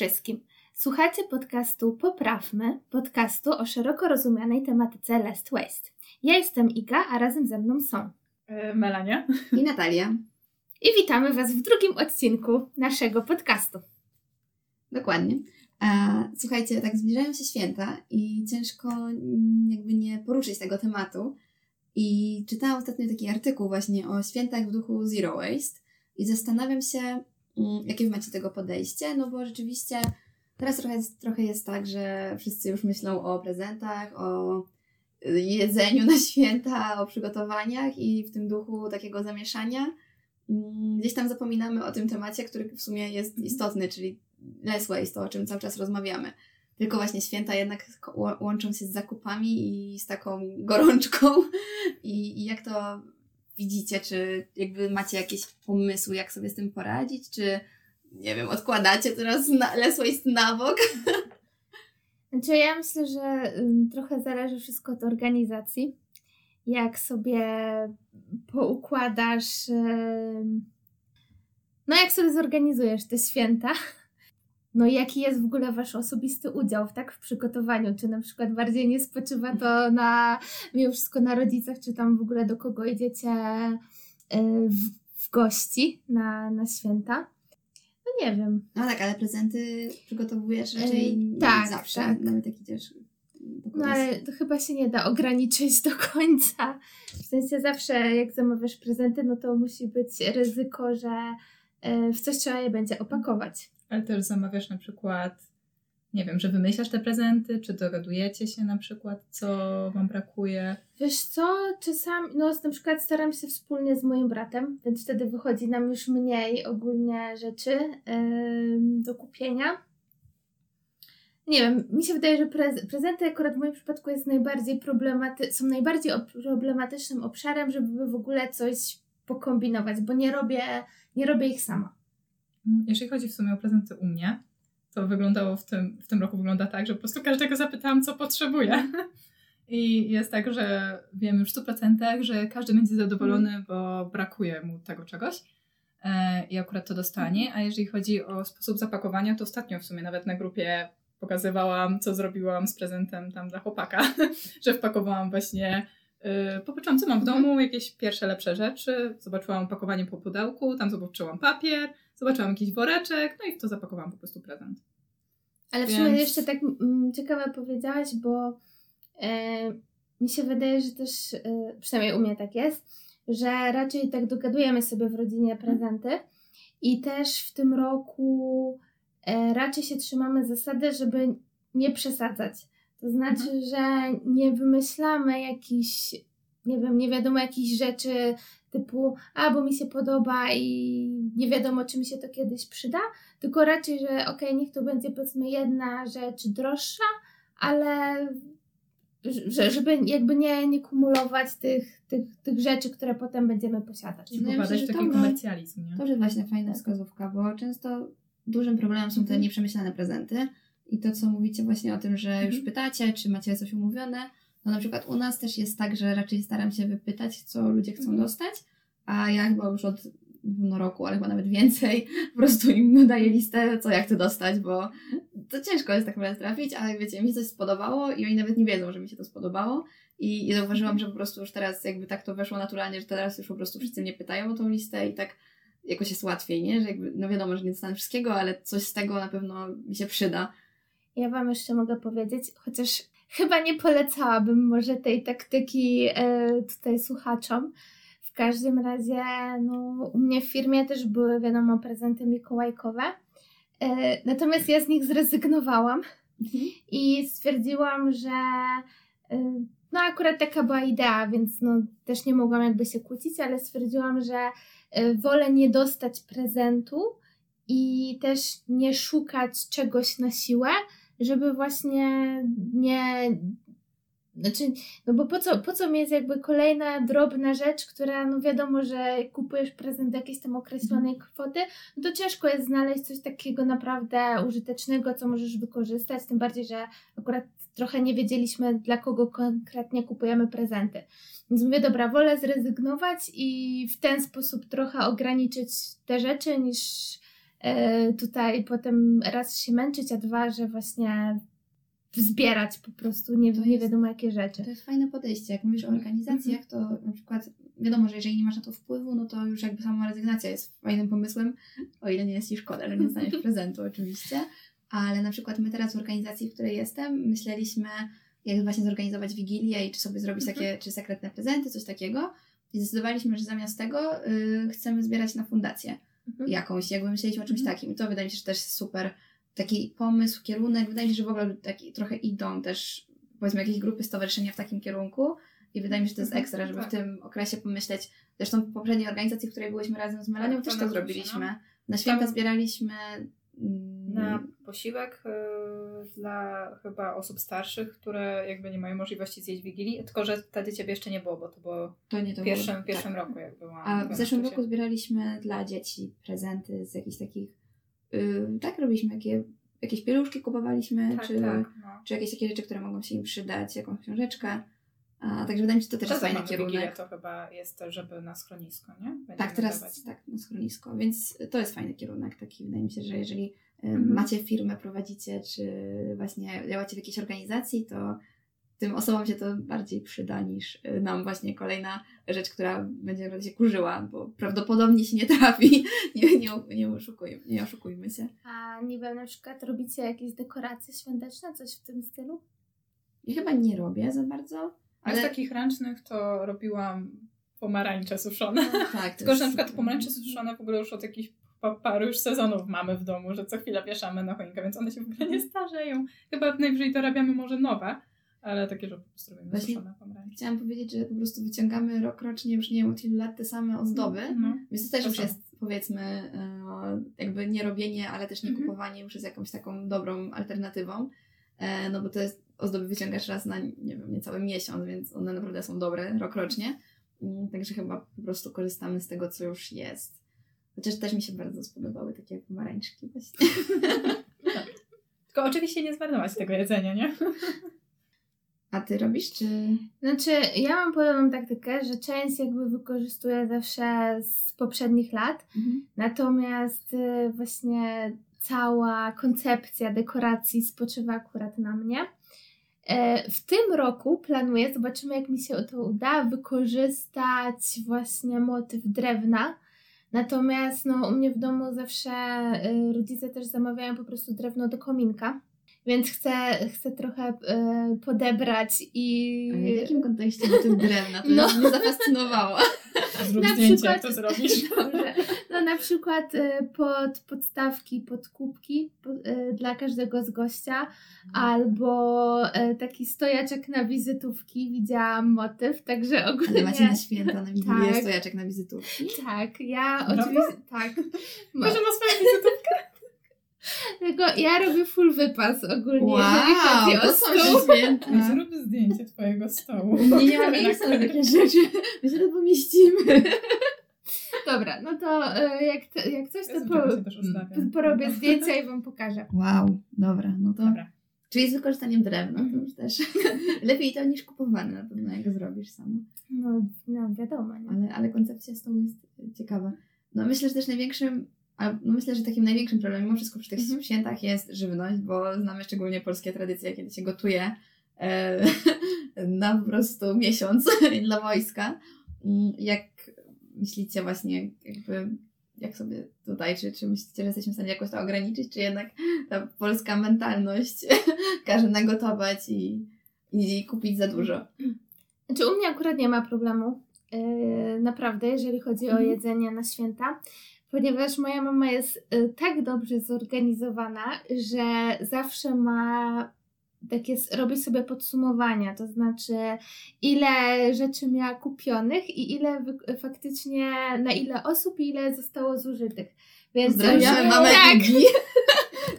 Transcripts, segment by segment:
wszystkim. Słuchacie podcastu Poprawmy, podcastu o szeroko rozumianej tematyce Last Waste. Ja jestem Iga, a razem ze mną są e, Melania i Natalia. I witamy Was w drugim odcinku naszego podcastu. Dokładnie. Słuchajcie, tak zbliżają się święta i ciężko jakby nie poruszyć tego tematu. I czytałam ostatnio taki artykuł właśnie o świętach w duchu Zero Waste i zastanawiam się, jakie wy macie tego podejście, no bo rzeczywiście teraz trochę jest, trochę jest tak, że wszyscy już myślą o prezentach, o jedzeniu na święta, o przygotowaniach i w tym duchu takiego zamieszania mm, gdzieś tam zapominamy o tym temacie, który w sumie jest istotny, czyli less waste, to o czym cały czas rozmawiamy. Tylko właśnie święta jednak łączą się z zakupami i z taką gorączką. I, I jak to widzicie? Czy jakby macie jakieś pomysły, jak sobie z tym poradzić? Czy nie wiem, odkładacie teraz na, waste na bok? Znaczy ja myślę, że trochę zależy wszystko od organizacji. Jak sobie poukładasz, no jak sobie zorganizujesz te święta, no i jaki jest w ogóle wasz osobisty udział tak, w przygotowaniu? Czy na przykład bardziej nie spoczywa to na mimo wszystko na rodzicach, czy tam w ogóle do kogo idziecie y, w, w gości na, na święta? No nie wiem. No tak, ale prezenty przygotowujesz raczej yy, tak, zawsze, tak. nawet jak idziesz no ale to chyba się nie da ograniczyć do końca. W sensie zawsze jak zamawiasz prezenty, no to musi być ryzyko, że y, w coś trzeba je będzie opakować. Ale też zamawiasz na przykład, nie wiem, że wymyślasz te prezenty, czy dogadujecie się na przykład, co Wam brakuje? Wiesz co, czasami, no na przykład staram się wspólnie z moim bratem, więc wtedy wychodzi nam już mniej ogólnie rzeczy yy, do kupienia. Nie wiem, mi się wydaje, że prez prezenty akurat w moim przypadku jest najbardziej problematy są najbardziej problematycznym obszarem, żeby w ogóle coś pokombinować, bo nie robię, nie robię ich sama. Jeżeli chodzi w sumie o prezenty u mnie, to wyglądało w tym, w tym roku wygląda tak, że po prostu każdego zapytałam, co potrzebuje. I jest tak, że wiem już w 100%, że każdy będzie zadowolony, bo brakuje mu tego czegoś. E, I akurat to dostanie. A jeżeli chodzi o sposób zapakowania, to ostatnio w sumie nawet na grupie pokazywałam, co zrobiłam z prezentem tam dla chłopaka, że wpakowałam właśnie Yy, popatrzyłam, co mam w domu, jakieś pierwsze lepsze rzeczy. Zobaczyłam opakowanie po pudełku, tam zobaczyłam papier, zobaczyłam jakiś woreczek, no i w to zapakowałam po prostu prezent. Ale Więc... w sumie jeszcze tak mm, ciekawe powiedziałaś, bo e, mi się wydaje, że też, e, przynajmniej u mnie tak jest, że raczej tak dogadujemy sobie w rodzinie prezenty i też w tym roku e, raczej się trzymamy zasady, żeby nie przesadzać. To znaczy, mhm. że nie wymyślamy jakichś, nie wiem, nie wiadomo jakichś rzeczy typu, a bo mi się podoba i nie wiadomo, czy mi się to kiedyś przyda, tylko raczej, że okej, okay, niech to będzie powiedzmy jedna rzecz droższa, ale że, żeby jakby nie, nie kumulować tych, tych, tych rzeczy, które potem będziemy posiadać. I no ja w taki komercjalizm, nie? To jest właśnie fajna wskazówka, bo często dużym problemem są te mhm. nieprzemyślane prezenty i to, co mówicie właśnie o tym, że już mhm. pytacie, czy macie coś umówione, no na przykład u nas też jest tak, że raczej staram się wypytać, co ludzie chcą mhm. dostać, a ja chyba już od no, roku, ale chyba nawet więcej, po prostu im daję listę, co ja chcę dostać, bo to ciężko jest tak naprawdę trafić, ale wiecie, mi się coś spodobało i oni nawet nie wiedzą, że mi się to spodobało i, i zauważyłam, że po prostu już teraz jakby tak to weszło naturalnie, że teraz już po prostu wszyscy mnie pytają o tą listę i tak jakoś jest łatwiej, nie? Że jakby, no wiadomo, że nie dostanę wszystkiego, ale coś z tego na pewno mi się przyda. Ja Wam jeszcze mogę powiedzieć, chociaż chyba nie polecałabym może tej taktyki e, tutaj słuchaczom. W każdym razie, no, u mnie w firmie też były, wiadomo, prezenty mikołajkowe. E, natomiast ja z nich zrezygnowałam mhm. i stwierdziłam, że e, no akurat taka była idea, więc no też nie mogłam jakby się kłócić, ale stwierdziłam, że wolę nie dostać prezentu i też nie szukać czegoś na siłę, żeby właśnie nie. Znaczy, no bo po co, po co mi jest jakby kolejna drobna rzecz, która, no wiadomo, że kupujesz prezent do jakiejś tam określonej mhm. kwoty, no to ciężko jest znaleźć coś takiego naprawdę użytecznego, co możesz wykorzystać, tym bardziej, że akurat trochę nie wiedzieliśmy, dla kogo konkretnie kupujemy prezenty. Więc mówię, dobra, wolę zrezygnować i w ten sposób trochę ograniczyć te rzeczy, niż tutaj potem raz się męczyć, a dwa, że właśnie zbierać po prostu nie, To nie jest- wiadomo jakie rzeczy. To jest fajne podejście. Jak mówisz o organizacjach, to na przykład wiadomo, że jeżeli nie masz na to wpływu, no to już jakby sama rezygnacja jest fajnym pomysłem, o ile nie jest ci szkoda, że nie dostaniesz prezentu oczywiście. Ale na przykład my teraz w organizacji, w której jestem, myśleliśmy, jak właśnie zorganizować wigilię i czy sobie zrobić Mhm. takie, czy sekretne prezenty, coś takiego. I zdecydowaliśmy, że zamiast tego y, chcemy zbierać na fundację Mhm. jakąś, jakby myśleliśmy o czymś Mhm. takim. I to wydaje mi się, że też jest super taki pomysł, kierunek. Wydaje mi się, że w ogóle taki trochę idą też powiedzmy jakieś grupy, stowarzyszenia w takim kierunku i wydaje mi się, że to jest Mhm, ekstra, żeby tak. w tym okresie pomyśleć. Zresztą w poprzedniej organizacji, w której byłyśmy razem z Melanią, Tak, też to zrobiliśmy. Gruzie, Na święta zbieraliśmy Na posiłek y, dla chyba osób starszych, które jakby nie mają możliwości zjeść Wigilii, tylko że wtedy Ciebie jeszcze nie było, bo to było to nie to w pierwszym, było, pierwszym tak. roku jak byłam. A w zeszłym roku zbieraliśmy dla dzieci prezenty z jakichś takich, yy, tak robiliśmy, jakie, jakieś pieluszki kupowaliśmy, Tak, czy, tak. No. czy jakieś takie rzeczy, które mogą się im przydać, jakąś książeczkę. A, także wydaje mi się, że to też jest fajny kierunek. to chyba jest to, żeby na schronisko, nie? Będziemy Tak, teraz dawać. tak, na schronisko, więc to jest fajny kierunek taki. Wydaje mi się, że jeżeli Mhm. macie firmę, prowadzicie, czy właśnie działacie w jakiejś organizacji, to tym osobom się to bardziej przyda niż y, nam właśnie kolejna rzecz, która będzie się kurzyła, bo prawdopodobnie się nie trafi. Nie, nie, nie, oszukujmy, nie oszukujmy się. A nie wiem, na przykład robicie jakieś dekoracje świąteczne, coś w tym stylu? Ja chyba nie robię za bardzo, Ale z ale takich ręcznych to robiłam pomarańcze suszone. tak. to Tylko, że na przykład pomarańcze suszone w ogóle już od jakichś pa- paru już sezonów mamy w domu, że co chwilę wieszamy na choinkę, więc one się w ogóle nie starzeją. Chyba najwyżej dorabiamy może nowe, ale takie, że po prostu robimy Właśnie- suszone pomarańcze. Chciałam powiedzieć, że po prostu wyciągamy rok rocznie już nie wiem od ilu lat te same ozdoby. No. Więc to też To już samo. jest, powiedzmy, e, jakby nie robienie, ale też nie Mhm. kupowanie już jest jakąś taką dobrą alternatywą. E, No bo to jest, ozdoby wyciągasz raz na, nie wiem, niecały miesiąc, więc one naprawdę są dobre rokrocznie. Mm, Także chyba po prostu korzystamy z tego, co już jest. Chociaż też mi się bardzo spodobały takie pomarańczki właśnie. Tylko oczywiście nie zmarnować tego jedzenia, nie? A ty robisz, czy... Znaczy, ja mam podobną taktykę, że część jakby wykorzystuję zawsze z poprzednich lat, natomiast y, właśnie cała koncepcja dekoracji spoczywa akurat na mnie. E, W tym roku planuję, zobaczymy jak mi się to uda, wykorzystać właśnie motyw drewna. Natomiast no, u mnie w domu zawsze y, rodzice też zamawiają po prostu drewno do kominka. Więc chcę, chcę trochę y, podebrać i. A w jakim kontekście motyw drewna? To No. no. mnie zafascynowało. Zrób Na zdjęcie, przykład- jak to zrobisz. Dobrze. Na przykład y, pod podstawki, pod kubki y, dla każdego z gościa, albo y, taki stojaczek na wizytówki, widziałam motyw, także Ale ogólnie... macie na święta, na Wigilię Tak. stojaczek na wizytówki? Tak, ja oczywiście, tak. Każdy ma swoją wizytówkę. tylko ja robię full wypas ogólnie, Wow, jeżeli chodzi o to są stół. święta. Zrób zdjęcie twojego stołu. Nie, nie ma miejsca na takie rzeczy. My się to pomieścimy. Dobra, no to y, jak, jak coś, to Ja po, porobię zdjęcia i Wam pokażę. Wow, dobra, no to... Dobra. Czyli z wykorzystaniem drewna, to Mhm. już też lepiej to niż kupowane na pewno, jak zrobisz sama. No, no wiadomo, nie? Ale, ale koncepcja stołu jest ciekawa. No myślę, że też największym, a no myślę, że takim największym problemem mimo wszystko przy tych Mhm. świętach jest żywność, bo znamy szczególnie polskie tradycje, kiedy się gotuje e, na po prostu miesiąc dla wojska. Mm, Jak myślicie właśnie jakby jak sobie tutaj, czy, czy myślicie, że jesteśmy w stanie jakoś to ograniczyć, czy jednak ta polska mentalność każe nagotować i, i kupić za dużo? Znaczy u mnie akurat nie ma problemu, yy, naprawdę, jeżeli chodzi o Mhm. jedzenie na święta, ponieważ moja mama jest yy, tak dobrze zorganizowana, że zawsze ma takie, s- robi sobie podsumowania, to znaczy ile rzeczy miała kupionych i ile faktycznie, na ile osób i ile zostało zużytych. Więc Pozdrawiamy mamę tak, Igi.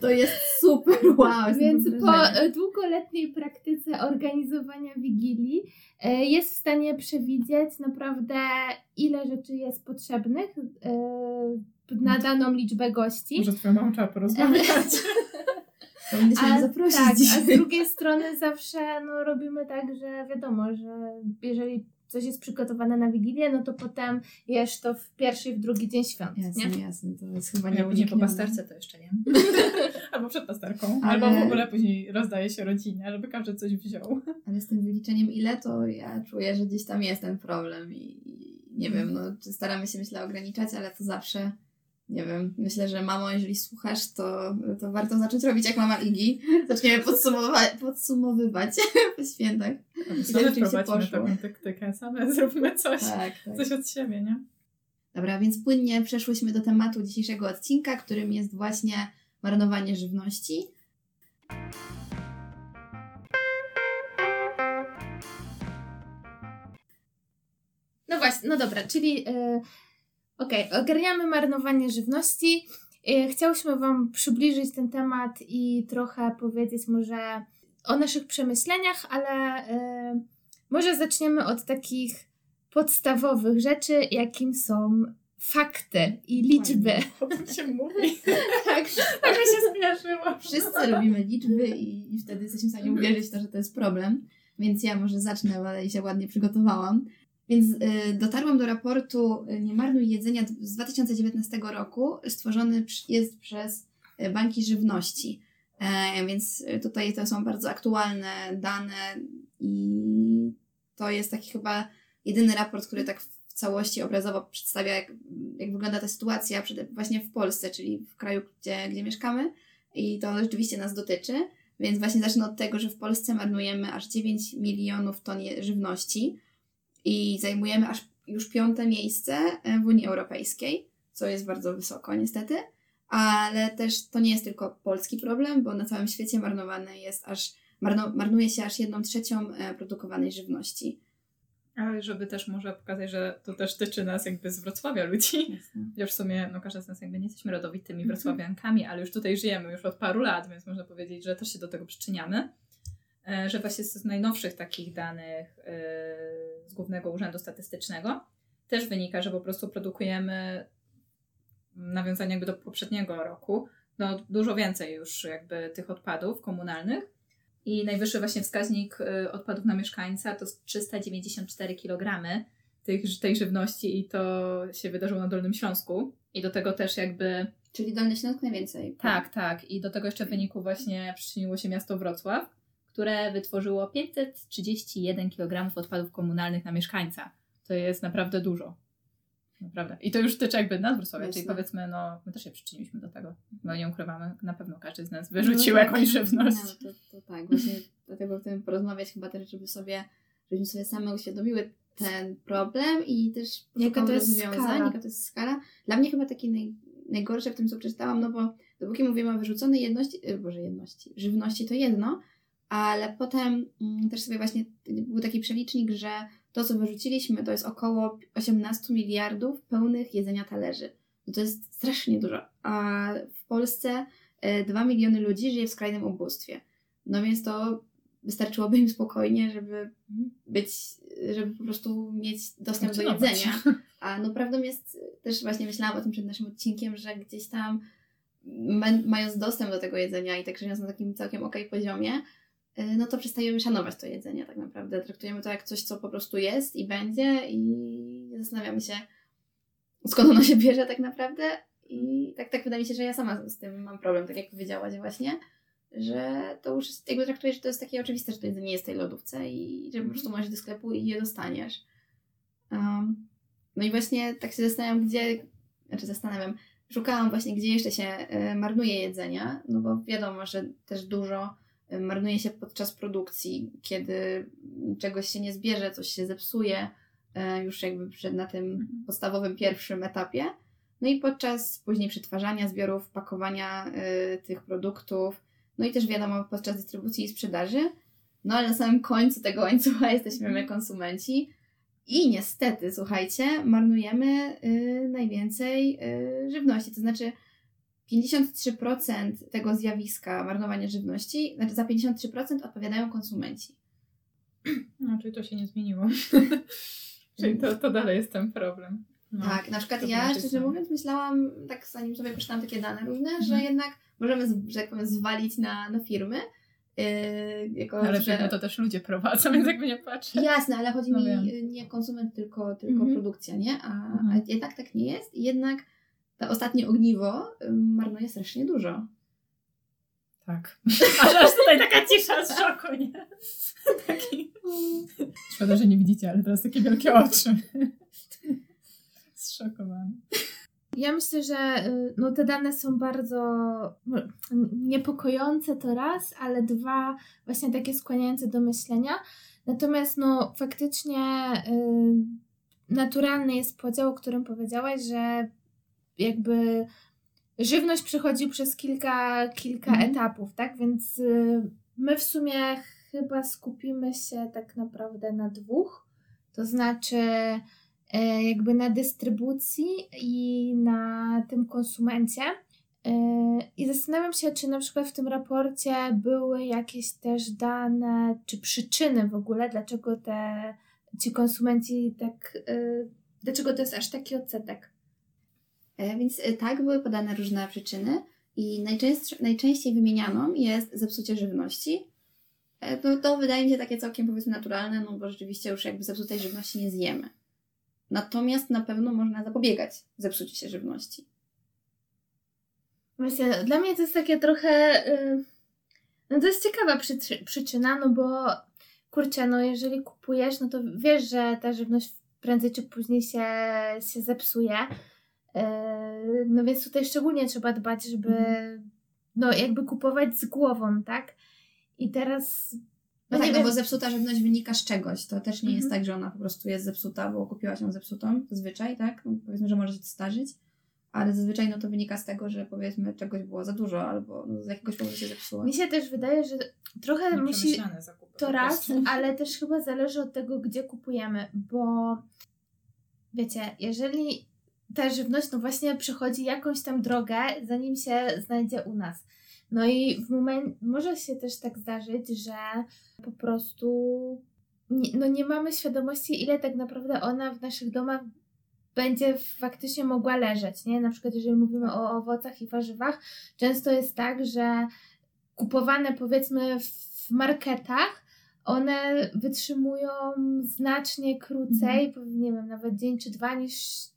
To jest super, wow. Więc po długoletniej praktyce organizowania wigilii e, jest w stanie przewidzieć naprawdę, ile rzeczy jest potrzebnych e, na daną liczbę gości. Może twoją mamą trzeba porozmawiać. Powinniśmy A, zaprosić tak, a z drugiej strony zawsze no, robimy tak, że wiadomo, że jeżeli coś jest przygotowane na Wigilię, no to potem jesz to w pierwszy i w drugi dzień świąt, Jasne, nie? jasne, to jest chyba Ja później po pasterce to jeszcze nie. albo przed pasterką. Ale- Albo w ogóle później rozdaje się rodzinie, żeby każdy coś wziął. Ale z tym wyliczeniem ile, to ja czuję, że gdzieś tam jest ten problem i i nie wiem, no czy staramy się myślę ograniczać, ale to zawsze, nie wiem, myślę, że mamo, jeżeli słuchasz, to, to warto zacząć robić jak mama Igi. Zaczniemy podsumowywać, podsumowywać po świętach. Rzeczywiście wprowadźmy poszło. taką taktykę, same zróbmy coś, Tak, tak. coś od siebie, nie? Dobra, więc płynnie przeszłyśmy do tematu dzisiejszego odcinka, którym jest właśnie marnowanie żywności. No właśnie, no dobra, czyli e, okej, ogarniamy marnowanie żywności. E, chciałyśmy Wam przybliżyć ten temat i trochę powiedzieć może o naszych przemyśleniach, ale e, może zaczniemy od takich podstawowych rzeczy, jakim są fakty i liczby. O tym się mówi. Tak, Tak się skojarzyło. Wszyscy lubimy liczby i, i wtedy jesteśmy w stanie uwierzyć w to, że to jest problem. Więc ja może zacznę, ale się ładnie przygotowałam. Więc y, dotarłam do raportu y, Nie marnuj jedzenia z 2019 roku, stworzony jest przez y, banki żywności. E, więc tutaj to są bardzo aktualne dane i to jest taki chyba jedyny raport, który tak w całości obrazowo przedstawia, jak, jak wygląda ta sytuacja właśnie w Polsce, czyli w kraju, gdzie, gdzie mieszkamy. I to rzeczywiście nas dotyczy. Więc właśnie zacznę od tego, że w Polsce marnujemy aż 9 milionów ton żywności i zajmujemy aż już piąte miejsce e, w Unii Europejskiej, co jest bardzo wysoko niestety. Ale też to nie jest tylko polski problem, bo na całym świecie marnowane jest aż, marno, marnuje się aż jedną trzecią e, produkowanej żywności. Ale żeby też może pokazać, że to też tyczy nas jakby z Wrocławia ludzi. Chociaż w sumie, no każda z nas jakby nie jesteśmy rodowitymi Mhm. wrocławiankami, ale już tutaj żyjemy już od paru lat, więc można powiedzieć, że też się do tego przyczyniamy. E, Że właśnie z najnowszych takich danych e, z Głównego Urzędu Statystycznego też wynika, że po prostu produkujemy nawiązanie jakby do poprzedniego roku, no dużo więcej już jakby tych odpadów komunalnych. I najwyższy właśnie wskaźnik y, odpadów na mieszkańca to jest 394 kg tych, tej żywności i to się wydarzyło na Dolnym Śląsku. I do tego też jakby, Czyli Dolny Śląsk najwięcej. tak, tak, i do tego jeszcze w wyniku właśnie przyczyniło się miasto Wrocław, które wytworzyło 531 kg odpadów komunalnych na mieszkańca. To jest naprawdę dużo. Naprawdę. I to już tyczy jakby nas Wrocławia, czyli powiedzmy, no my też się przyczyniliśmy do tego. No nie ukrywamy, na pewno każdy z nas wyrzucił No tak. jakąś żywność. No, to, to tak, właśnie dlatego chcemy porozmawiać chyba też, żeby sobie, żebyśmy sobie same uświadomiły ten problem i też Jaka to jest rozwiązań, skala. jaka to jest skala. Dla mnie chyba taki naj, najgorsze w tym, co przeczytałam, no bo dopóki mówimy o wyrzuconej jedności, e, boże jedności, żywności to jedno, ale potem mm, też sobie właśnie był taki przelicznik, że to, co wyrzuciliśmy, to jest około 18 miliardów pełnych jedzenia talerzy. No to jest strasznie dużo. A w Polsce 2 miliony ludzi żyje w skrajnym ubóstwie. No więc to wystarczyłoby im spokojnie, żeby być, żeby po prostu mieć dostęp do jedzenia. A no prawdą jest, też właśnie myślałam o tym przed naszym odcinkiem, że gdzieś tam ma- mając dostęp do tego jedzenia i tak żyjąc na takim całkiem okej poziomie, y, no to przestajemy szanować to jedzenie tak naprawdę. Traktujemy to jak coś, co po prostu jest i będzie i nie zastanawiamy się, skąd ono się bierze tak naprawdę. I tak, tak wydaje mi się, że ja sama z tym mam problem, tak jak powiedziałaś właśnie, że to już jakby traktuję, że to jest takie oczywiste, że to jedzenie jest w tej lodówce i że po prostu możesz do sklepu i je dostaniesz. Um, no i właśnie tak się zastanawiam, gdzie, znaczy zastanawiam, szukałam właśnie, gdzie jeszcze się e, marnuje jedzenia, no bo wiadomo, że też dużo marnuje się podczas produkcji, kiedy czegoś się nie zbierze, coś się zepsuje, e, już jakby przed, na tym Mhm. podstawowym pierwszym etapie. No i podczas później przetwarzania zbiorów, pakowania y, tych produktów, no i też wiadomo podczas dystrybucji i sprzedaży. No ale na samym końcu tego łańcucha jesteśmy my konsumenci i niestety, słuchajcie, marnujemy y, najwięcej y, żywności. To znaczy 53% tego zjawiska marnowania żywności, znaczy za 53% odpowiadają konsumenci. No, czyli to się nie zmieniło. czyli to, to dalej jest ten problem. No. Tak, na przykład ja, szczerze mówiąc, myślałam, tak zanim sobie przeczytałam takie dane różne, że Mhm. jednak możemy, że tak powiem, zwalić na, na firmy Yy, jako, Ale że... że... to też ludzie prowadzą, więc jakby nie patrzę. Jasne, ale chodzi No mi wiem. y, nie konsument, tylko, tylko Mhm. produkcja, nie? A, Mhm. a jednak tak nie jest. I jednak to ostatnie ogniwo marnuje strasznie dużo. Tak. Aż, aż tutaj taka cisza z szoku, nie? Taki... Szkoda, że nie widzicie, ale teraz takie wielkie oczy. Zszokowany. Ja myślę, że y, no, te dane są bardzo no, niepokojące to raz, ale dwa właśnie takie skłaniające do myślenia. Natomiast no faktycznie y, naturalny jest podział, o którym powiedziałaś, że jakby żywność przechodzi przez kilka, kilka Mhm. etapów, tak? Więc y, my w sumie chyba skupimy się tak naprawdę na dwóch. To znaczy e, jakby na dystrybucji i na tym konsumencie. E, I zastanawiam się, czy na przykład w tym raporcie były jakieś też dane, czy przyczyny w ogóle, dlaczego te ci konsumenci tak, e, dlaczego to jest aż taki odsetek. E, Więc y, tak, były podane różne przyczyny i najczęstsze, najczęściej wymienianą jest zepsucie żywności. E, To, to wydaje mi się takie całkiem powiedzmy naturalne, no bo rzeczywiście już jakby zepsutej żywności nie zjemy. Natomiast na pewno można zapobiegać zepsuciu się żywności. Właśnie, dla mnie to jest takie trochę. y, No to jest ciekawa przyczy- przyczyna, no bo kurczę, no jeżeli kupujesz, no to wiesz, że ta żywność prędzej czy później się, się zepsuje. Y, No więc tutaj szczególnie trzeba dbać, żeby Mhm. no jakby kupować z głową, tak? I teraz. No, No tak, nie no wiem, bo zepsuta żywność wynika z czegoś. To też nie jest Mhm. tak, że ona po prostu jest zepsuta, bo kupiłaś ją zepsutą, zazwyczaj, tak? No, powiedzmy, że może się starzyć, ale zazwyczaj no to wynika z tego, że powiedzmy czegoś było za dużo albo no, z jakiegoś powodu się zepsuło. mi się też wydaje, że trochę musi. Zakupy To raz, ale też chyba zależy od tego, gdzie kupujemy, bo wiecie, jeżeli ta żywność no właśnie przechodzi jakąś tam drogę, zanim się znajdzie u nas. No i w momencie może się też tak zdarzyć, że po prostu nie, no nie mamy świadomości, ile tak naprawdę ona w naszych domach będzie faktycznie mogła leżeć, nie? Na przykład jeżeli mówimy o owocach i warzywach, często jest tak, że kupowane powiedzmy w marketach, one wytrzymują znacznie krócej, po- nie wiem, nawet dzień czy dwa niż,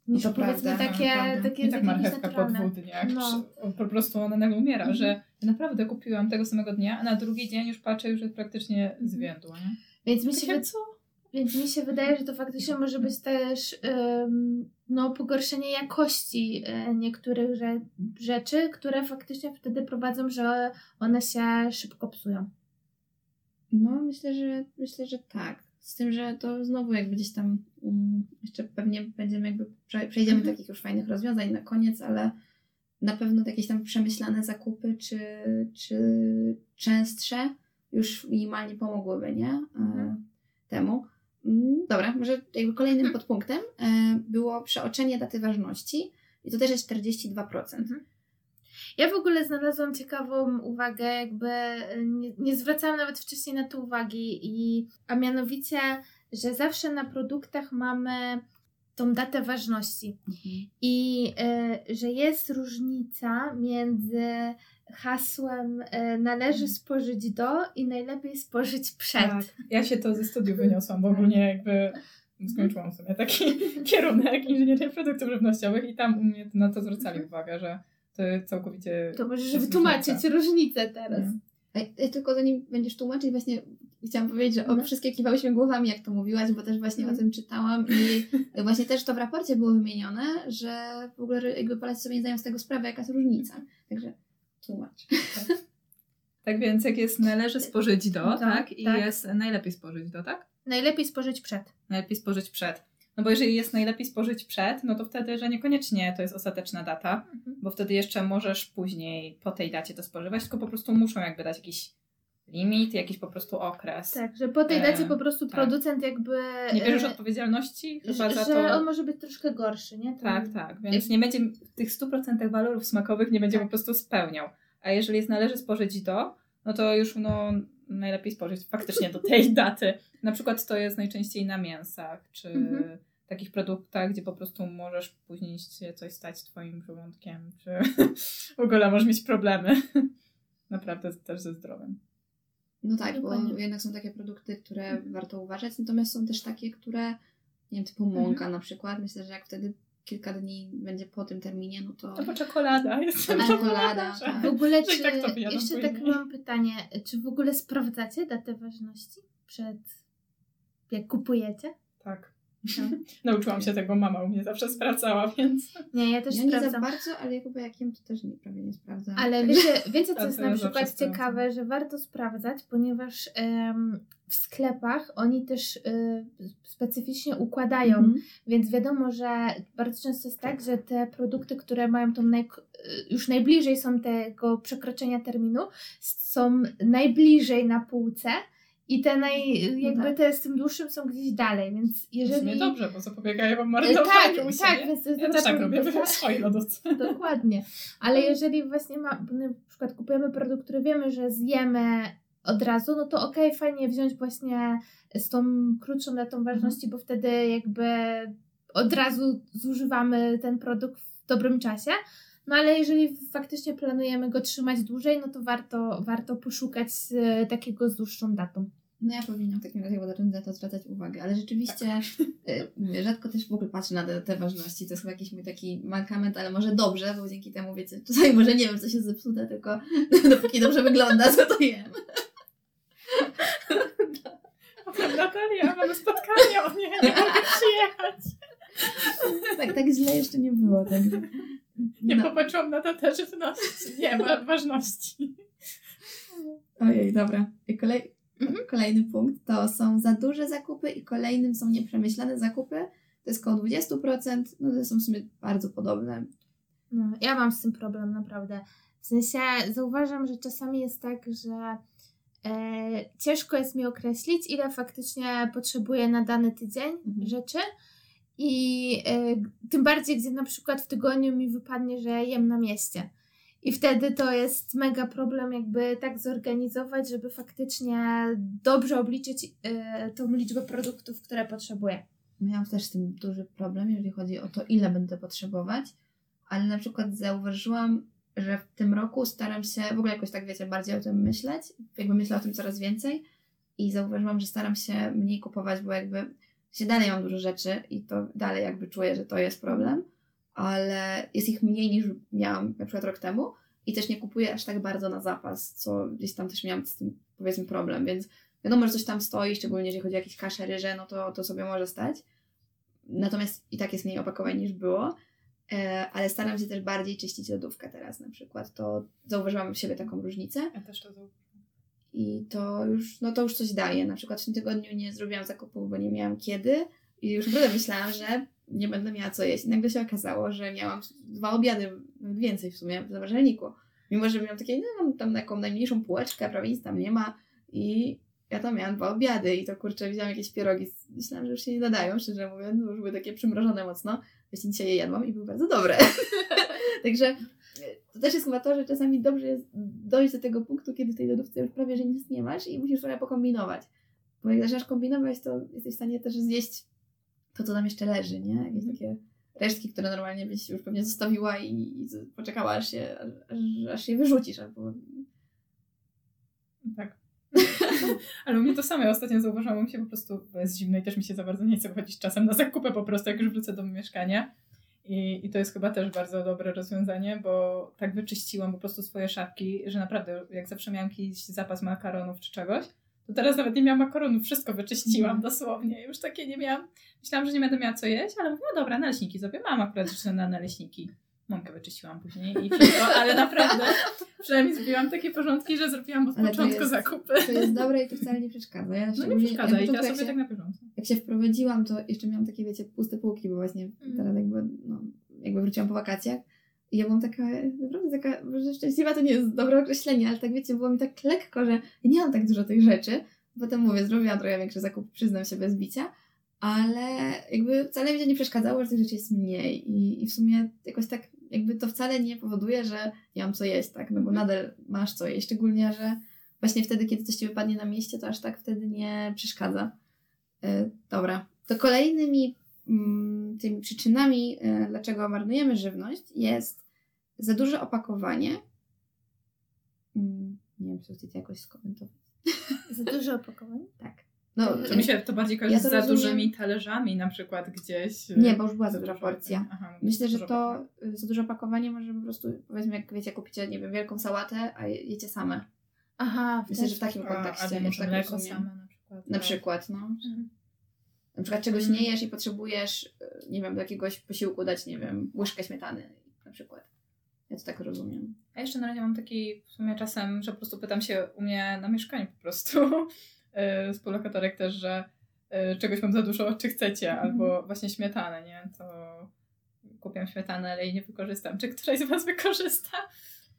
niż powiedzmy prawda, takie, takie, I tak marchewka po dwóch dniach. No. Po prostu ona nagle umiera, Mhm. że ja naprawdę kupiłam tego samego dnia, a na drugi dzień już patrzę, już jest praktycznie Mhm. zwiędła, nie? Więc mi się, wy- więc mi się wydaje, że to faktycznie może być też ym, no, pogorszenie jakości y, niektórych rze- rzeczy, które faktycznie wtedy prowadzą, że one się szybko psują. No, myślę, że myślę, że tak. Z tym, że to znowu jakby gdzieś tam um, jeszcze pewnie będziemy jakby prze- przejdziemy do Mhm. takich już fajnych rozwiązań na koniec, ale na pewno jakieś tam przemyślane zakupy czy, czy częstsze już minimalnie pomogłyby, nie? E, Mhm. temu. Mm, Dobra, może jakby kolejnym Mhm. podpunktem e, było przeoczenie daty ważności i to też jest 42%. Mhm. Ja w ogóle znalazłam ciekawą uwagę, jakby y, nie, nie zwracałam nawet wcześniej na to uwagi, i, a mianowicie, że zawsze na produktach mamy tą datę ważności. I y, że jest różnica między hasłem y, należy spożyć do i najlepiej spożyć przed. Tak. Ja się to ze studiów wyniosłam, bo ogólnie jakby skończyłam sobie taki kierunek inżynierii produktów żywnościowych i tam u mnie na to zwracali uwagę, że to całkowicie... To możesz wytłumaczyć różnicę teraz. Nie. A, ja tylko zanim będziesz tłumaczyć, właśnie chciałam powiedzieć, że o, No. wszystkie kiwałyśmy głowami, jak to mówiłaś, bo też właśnie o Mhm. tym czytałam i właśnie też to w raporcie było wymienione, że w ogóle jakby Polacy sobie nie zdają z tego sprawy, jaka jest różnica. Także tłumacz. Tak więc jak jest należy spożyć do, No, tak? I tak. jest najlepiej spożyć do, tak? Najlepiej spożyć przed. Najlepiej spożyć przed. No bo jeżeli jest najlepiej spożyć przed, no to wtedy, że niekoniecznie to jest ostateczna data, Mhm. bo wtedy jeszcze możesz później po tej dacie to spożywać, tylko po prostu muszą jakby dać jakiś limit, jakiś po prostu okres. Tak, że po tej E, dacie po prostu tak. producent jakby... Nie bierzesz e, odpowiedzialności chyba że, za że to. on może być troszkę gorszy, nie? To- Tak, tak. Więc nie będzie tych 100% walorów smakowych nie będzie Tak. po prostu spełniał. A jeżeli jest należy spożyć do, no to już no, najlepiej spożyć faktycznie do tej daty. Na przykład to jest najczęściej na mięsach, czy Mhm. takich produktach, gdzie po prostu możesz później się coś stać z twoim żołądkiem, czy w ogóle możesz mieć problemy. Naprawdę też ze zdrowiem. No tak, Dokładnie. bo jednak są takie produkty, które Mhm. warto uważać, natomiast są też takie, które, nie wiem, typu Mhm. mąka na przykład. Myślę, że jak wtedy kilka dni będzie po tym terminie, no to... Albo czekolada. Jestem Albo czekolada. tak. W ogóle, i czy, tak to jeszcze tak mam pytanie, czy w ogóle sprawdzacie datę ważności przed, jak kupujecie? Tak. Nauczyłam się tego, mama u mnie zawsze sprawdzała, więc... Nie, ja też ja nie za sprawdzam. bardzo, ale ja chyba jak jem, to też nie, prawie nie sprawdzam. Ale wiecie, wiecie co jest na przykład sprawdzam. ciekawe, że warto sprawdzać, ponieważ em, w sklepach oni też y, specyficznie układają, Mhm. więc wiadomo, że bardzo często jest tak, że te produkty, które mają tą naj, y, już najbliżej są tego przekroczenia terminu, są najbliżej na półce i te naj, jakby tak. te z tym dłuższym są gdzieś dalej, więc Jeżeli... Dobrze, bo zapobiegają wam Y, marnowaniu tak, u tak, więc to jest Ja też tak robię w swojej lodówce. Dokładnie. Ale jeżeli właśnie ma, na przykład kupujemy produkt, który wiemy, że zjemy od razu, no to okej, fajnie wziąć właśnie z tą krótszą datą ważności, bo wtedy jakby od razu zużywamy ten produkt w dobrym czasie. No ale jeżeli faktycznie planujemy go trzymać dłużej, no to warto, warto poszukać e, takiego z dłuższą datą. No ja powinnam w takim razie zacząć na to zwracać uwagę, ale rzeczywiście y, mówię, rzadko też w ogóle patrzę na te, te ważności. To jest chyba jakiś mój taki mankament, ale może dobrze, bo dzięki temu wiecie, czasami może nie wiem, co się zepsute, tylko dopóki dobrze wygląda, to to jem. Natalia, mamy spotkanie, o nie, nie mogę przyjechać. Tak, tak źle jeszcze nie było. Tak. Nie No. popatrzyłam na datę żywności. Nie ma ważności. Ojej, dobra. I kolej, Mhm. kolejny punkt to są za duże zakupy i kolejnym są nieprzemyślane zakupy. To jest około 20%, no to są w sumie bardzo podobne. No, ja mam z tym problem, naprawdę. W sensie zauważam, że czasami jest tak, że ciężko jest mi określić, ile faktycznie potrzebuję na dany tydzień Mhm. rzeczy. I e, tym bardziej, gdzie na przykład w tygodniu mi wypadnie, że jem na mieście. I wtedy to jest mega problem, jakby tak zorganizować, żeby faktycznie dobrze obliczyć e, tą liczbę produktów, które potrzebuję. Miałam też z tym duży problem, jeżeli chodzi o to, ile będę potrzebować, ale na przykład zauważyłam, że w tym roku staram się w ogóle jakoś tak, wiecie, bardziej o tym myśleć, jakby myślę o tym coraz więcej i zauważyłam, że staram się mniej kupować, bo jakby się dalej mam dużo rzeczy i to dalej jakby czuję, że to jest problem, ale jest ich mniej niż miałam na przykład rok temu i też nie kupuję aż tak bardzo na zapas, co gdzieś tam też miałam z tym powiedzmy problem, więc wiadomo, że coś tam stoi, szczególnie jeżeli chodzi o jakieś kasze, ryże, no to, to sobie może stać. Natomiast i tak jest mniej opakowań niż było. E, ale staram się też bardziej czyścić lodówkę teraz na przykład. To zauważyłam u siebie taką różnicę Ja też to zauważyłam. i to już, no to już coś daje. Na przykład w tym tygodniu nie zrobiłam zakupów, bo nie miałam kiedy i już naprawdę myślałam, że nie będę miała co jeść. I nagle się okazało, że miałam dwa obiady, więcej w sumie w zamrażalniku. Mimo, że miałam takie, no mam tam taką najmniejszą półeczkę, prawie nic tam nie ma i ja tam miałam dwa obiady i to kurczę, widziałam jakieś pierogi, myślałam, że już się nie nadają, szczerze mówiąc, bo już były takie przymrożone mocno. Właśnie dzisiaj je jadłam i były bardzo dobre. Także e, to też jest chyba to, że czasami dobrze jest dojść do tego punktu, kiedy w tej lodówce już prawie, że nic nie masz i musisz trochę pokombinować. Bo jak zaczynasz kombinować, to jesteś w stanie też zjeść to, co tam jeszcze leży, nie? Jakieś takie resztki, które normalnie byś już pewnie zostawiła i, i poczekała, aż się, aż, aż się wyrzucisz, albo Tak. Ale u mnie to samo. Ja ostatnio zauważyłam się po prostu, jest zimno i też mi się za bardzo nie chce wychodzić czasem na zakupy po prostu, jak już wrócę do mieszkania. I, I to jest chyba też bardzo dobre rozwiązanie, bo tak wyczyściłam po prostu swoje szafki, że naprawdę jak zawsze miałam jakiś zapas makaronów czy czegoś, to teraz nawet nie miałam makaronów, wszystko wyczyściłam dosłownie. Już takie nie miałam. Myślałam, że nie będę miała co jeść, ale mówię, no dobra, naleśniki sobie mam akurat jeszcze na naleśniki. Mąkę wyczyściłam później i wszystko, ale naprawdę przynajmniej zrobiłam takie porządki, że zrobiłam od Ale to początku jest- zakupy. to jest dobre i to wcale nie przeszkadza. Ja No nie przeszkadza i ja początku, sobie jak tak się, na bieżąco. jak się wprowadziłam, to jeszcze miałam takie, wiecie, puste półki, bo właśnie Mm. teraz jakby, no, jakby wróciłam po wakacjach i ja byłam taka, naprawdę taka, może szczęśliwa to nie jest dobre określenie, ale tak wiecie, było mi tak lekko, że nie mam tak dużo tych rzeczy. Potem mówię, zrobiłam trochę większy zakup, przyznam się bez bicia, ale jakby wcale mi to nie przeszkadzało, że tych rzeczy jest mniej i, i w sumie jakoś tak jakby to wcale nie powoduje, że nie mam co jeść, tak, no bo nadal masz co jeść, szczególnie, że właśnie wtedy, kiedy coś ci wypadnie na mieście, to aż tak wtedy nie przeszkadza. E, dobra, to kolejnymi mm, tymi przyczynami, e, dlaczego marnujemy żywność, jest za duże opakowanie. Mm, nie wiem, czy chcecie jakoś skomentować. Za dużo opakowań? Tak. No, To mi się to bardziej kojarzy Ja z za rozumiem. dużymi talerzami na przykład gdzieś. y, Nie, bo już była za duża porcja. Aha, Myślę, że to y, za duże opakowanie może po prostu, powiedzmy, jak wiecie, kupicie, nie wiem, wielką sałatę, a je- jecie same. Aha, Myślę, że w takim A, kontekście. Ja może tak mleko rozumiem. same na przykład. Na tak. przykład, no. Mhm. Na przykład czegoś Mm. nie jesz i potrzebujesz, y, nie wiem, do jakiegoś posiłku dać, nie wiem, łyżkę śmietany na przykład. Ja to tak rozumiem. A jeszcze na razie mam taki w sumie czasem, że po prostu pytam się u mnie na mieszkaniu po prostu y, współlokatorek też, że y, czegoś mam za dużo, czy chcecie, Mhm. albo właśnie śmietanę, nie? To kupiłam śmietanę, ale jej nie wykorzystam. Czy któraś z Was wykorzysta?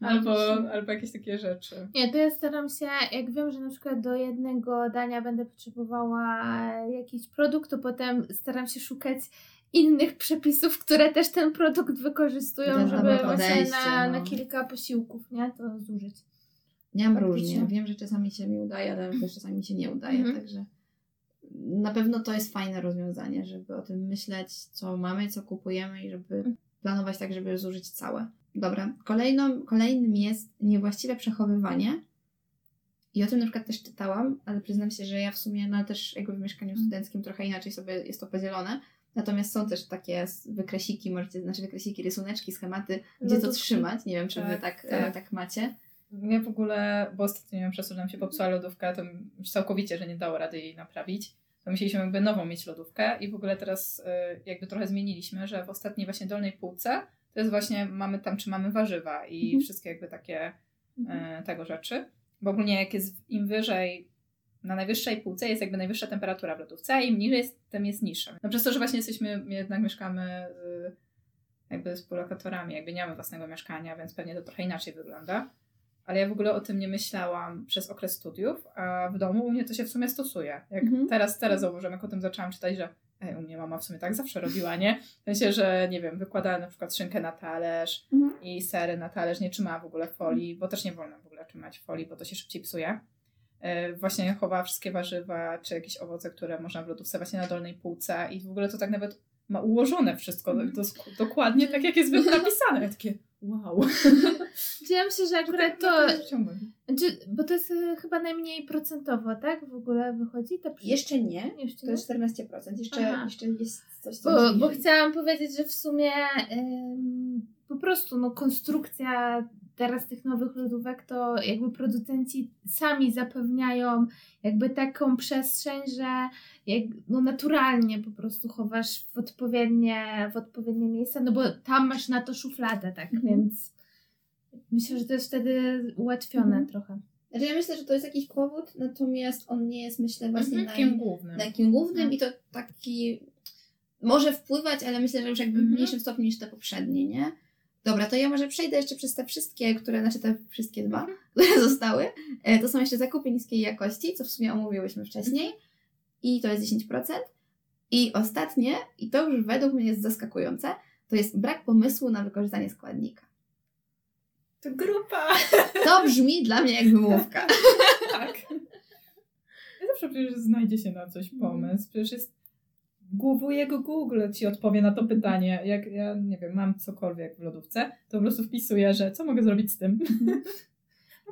No, Albo, albo jakieś takie rzeczy. Nie, to ja staram się, jak wiem, że na przykład do jednego dania będę potrzebowała jakiś produkt, to potem staram się szukać innych przepisów, które też ten produkt wykorzystują, żeby właśnie podejście, na, no. na kilka posiłków, nie? To zużyć. Nie mam Faktycznie. różnie. Wiem, że czasami się mi udaje, ale też czasami mi się nie udaje, Mhm. także na pewno to jest fajne rozwiązanie, żeby o tym myśleć, co mamy, co kupujemy i żeby planować tak, żeby zużyć całe. Dobra, Kolejną, kolejnym jest niewłaściwe przechowywanie. I o tym na przykład też czytałam, ale przyznam się, że ja w sumie, no też jakby w mieszkaniu Mhm. studenckim trochę inaczej sobie jest to podzielone. Natomiast są też takie wykresiki, możecie, znaczy wykresiki, rysuneczki, schematy, gdzie to Lodówki. trzymać. Nie wiem, czy wy Tak, tak, tak. tak. tak macie. Ja w ogóle, bo ostatnio przez to, że nam się popsuła lodówka, to już całkowicie, że nie dało rady jej naprawić. To musieliśmy jakby nową mieć lodówkę i w ogóle teraz y, jakby trochę zmieniliśmy, że w ostatniej właśnie dolnej półce to jest właśnie, mamy tam trzymamy warzywa i Mhm. wszystkie jakby takie y, tego rzeczy. Bo ogólnie jak jest im wyżej, na najwyższej półce jest jakby najwyższa temperatura w lodówce, a im niżej jest, tym jest niższa. No przez to, że właśnie jesteśmy, jednak mieszkamy y, jakby współlokatorami, jakby nie mamy własnego mieszkania, więc pewnie to trochę inaczej wygląda. Ale ja w ogóle o tym nie myślałam przez okres studiów, a w domu u mnie to się w sumie stosuje. Jak Mhm. teraz, teraz zauważyłam, jak o tym zaczęłam czytać, że ej, u mnie mama w sumie tak zawsze robiła, nie? W sensie, że nie wiem, wykładała na przykład szynkę na talerz Mhm. i sery na talerz, nie trzymała w ogóle folii, bo też nie wolno w ogóle trzymać folii, bo to się szybciej psuje. E, Właśnie chowała wszystkie warzywa, czy jakieś owoce, które można w lodówce właśnie na dolnej półce i w ogóle to tak nawet ma ułożone wszystko Mhm. dokładnie tak, jak jest napisane. Ja takie wow. Ja myślę, że akurat to, to... znaczy, bo to jest y, chyba najmniej procentowo, tak? W ogóle wychodzi ta Jeszcze nie. Jeszcze To nie? jest 14%. Jeszcze, Aha. jeszcze jest coś, co Bo, bo chciałam powiedzieć, że w sumie ym, po prostu no, konstrukcja teraz tych nowych lodówek to jakby producenci sami zapewniają jakby taką przestrzeń, że jak, no, naturalnie po prostu chowasz w odpowiednie, w odpowiednie miejsca, no bo tam masz na to szufladę, tak, Mhm. więc myślę, że to jest wtedy ułatwione Mhm. trochę. Znaczy ja myślę, że to jest jakiś powód, natomiast on nie jest, myślę, właśnie Mhm. Takim głównym. na jakim głównym Mhm. i to taki może wpływać, ale myślę, że już jakby w Mhm. mniejszym stopniu niż te poprzednie, nie? Dobra, to ja może przejdę jeszcze przez te wszystkie, które, znaczy te wszystkie dwa, które zostały. E, To są jeszcze zakupy niskiej jakości, co w sumie omówiłyśmy wcześniej. I to jest 10%. I ostatnie, i to już według mnie jest zaskakujące, to jest brak pomysłu na wykorzystanie składnika. To grupa! To brzmi dla mnie jak wymówka. tak. Ja zawsze przecież znajdzie się na coś pomysł. Przecież jest wujek Google ci odpowie na to pytanie. Jak ja, nie wiem, mam cokolwiek w lodówce, to po prostu wpisuję, że co mogę zrobić z tym.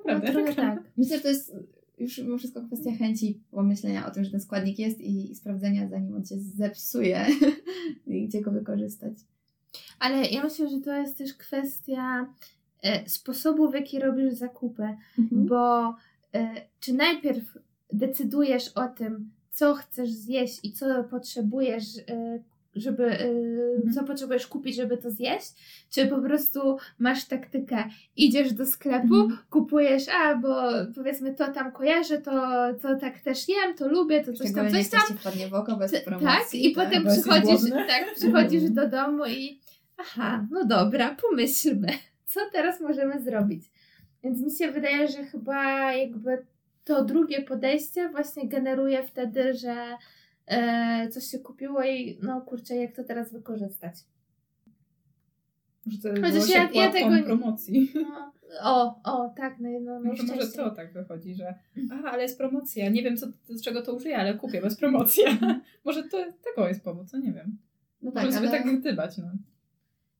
No, Naprawdę. trochę tak. Myślę, że to jest już mimo wszystko kwestia chęci pomyślenia o tym, że ten składnik jest i, i sprawdzenia, zanim on się zepsuje i gdzie go wykorzystać. Ale ja myślę, że to jest też kwestia e, sposobu, w jaki robisz zakupy. Mhm. Bo e, czy najpierw decydujesz o tym, co chcesz zjeść i co potrzebujesz, e, żeby, e, Mhm. co potrzebujesz kupić, żeby to zjeść, czy po prostu masz taktykę, idziesz do sklepu, Mhm. kupujesz, a bo powiedzmy to tam kojarzę, to, to tak też jem, to lubię, to coś tam, coś tam. wpadnie w oko bez promocji. Tak, i potem jesteś przychodzisz, tak, przychodzisz Mhm. do domu i aha, no dobra, pomyślmy, co teraz możemy zrobić. Więc mi się wydaje, że chyba jakby to drugie podejście właśnie generuje wtedy, że e, coś się kupiło i no kurczę, jak to teraz wykorzystać. Może to Chociaż ja- ja tego- promocji. No, o, o, tak, no, no, no Może, może to tak wychodzi, że aha, ale jest promocja. Nie wiem, co, z czego to użyję, ale kupię, bo jest promocja. może to tego jest powód, co nie wiem. No Możemy tak, sobie ale... tak gdybać, no.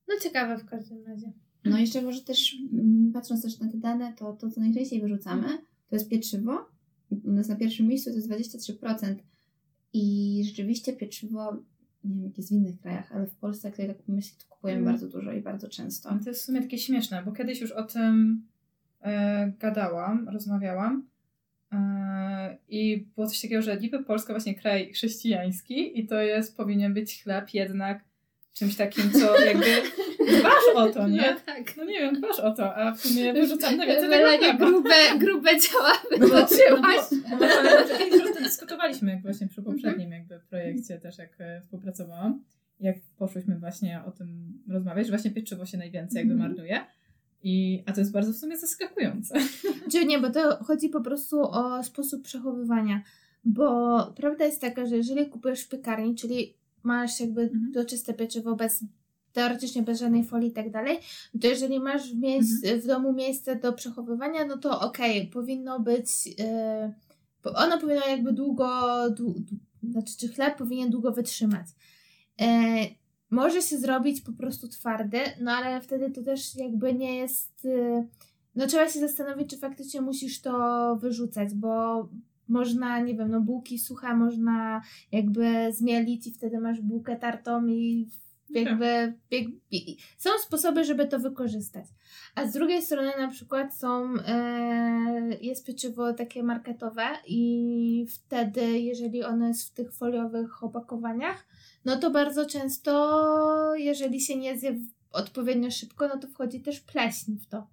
No ciekawe w każdym razie. No jeszcze może też, mm, patrząc też na te dane, to to, co najczęściej wyrzucamy, to jest pieczywo. u nas na pierwszym miejscu to jest 23%. I rzeczywiście pieczywo, nie wiem jak jest w innych krajach, ale w Polsce, jak tak pomyślę, to kupujemy Mm. bardzo dużo i bardzo często. To jest w sumie takie śmieszne, bo kiedyś już o tym e, gadałam, rozmawiałam e, i było coś takiego, że niby Polska właśnie kraj chrześcijański i to jest, powinien być chleb jednak czymś takim, co jakby dbasz o to, nie? No tak. No nie wiem, dbasz o to, a w sumie wyrzucam na więcej tego chleba. grube, grube ciała No bo, no wytoczyłaś. bo, no bo kiedyś już o tym dyskutowaliśmy, jak właśnie przy poprzednim jakby projekcie też, jak e, współpracowałam. Jak poszłyśmy właśnie o tym rozmawiać, że właśnie pieczywo się najwięcej jakby Mhm. marnuje. I, a to jest bardzo w sumie zaskakujące. Czy nie, bo to chodzi po prostu o sposób przechowywania. Bo prawda jest taka, że jeżeli kupujesz w piekarni, czyli masz jakby Mhm. to czyste pieczywo bez teoretycznie bez żadnej folii i tak dalej, to jeżeli masz w, miejsc, w domu miejsce do przechowywania, no to okej, powinno być bo ono powinno jakby długo, dłu, znaczy czy chleb powinien długo wytrzymać. E, może się zrobić po prostu twardy, no ale wtedy to też jakby nie jest. e, No trzeba się zastanowić, czy faktycznie musisz to wyrzucać, bo można, nie wiem, no bułki suche można jakby zmielić i wtedy masz bułkę tartą i jakby, jakby są sposoby, żeby to wykorzystać. A z drugiej strony na przykład są, e, jest pieczywo takie marketowe i wtedy, jeżeli ono jest w tych foliowych opakowaniach, no to bardzo często, jeżeli się nie zje odpowiednio szybko, no to wchodzi też pleśń w to.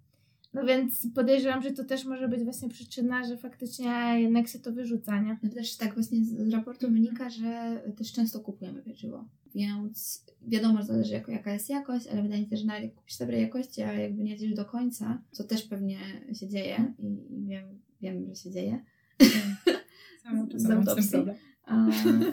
No więc podejrzewam, że to też może być właśnie przyczyna, że faktycznie jednak się to wyrzuca, nie? No też tak właśnie z raportu wynika, że też często kupujemy pieczywo. Więc wiadomo, że zależy jako, jaka jest jakość, ale wydaje mi się, że nawet jak kupisz dobrej jakości, a jakby nie zjesz do końca, co też pewnie się dzieje i, i wiem, wiem, że się dzieje. Z czasem mam z tym autopsji. A,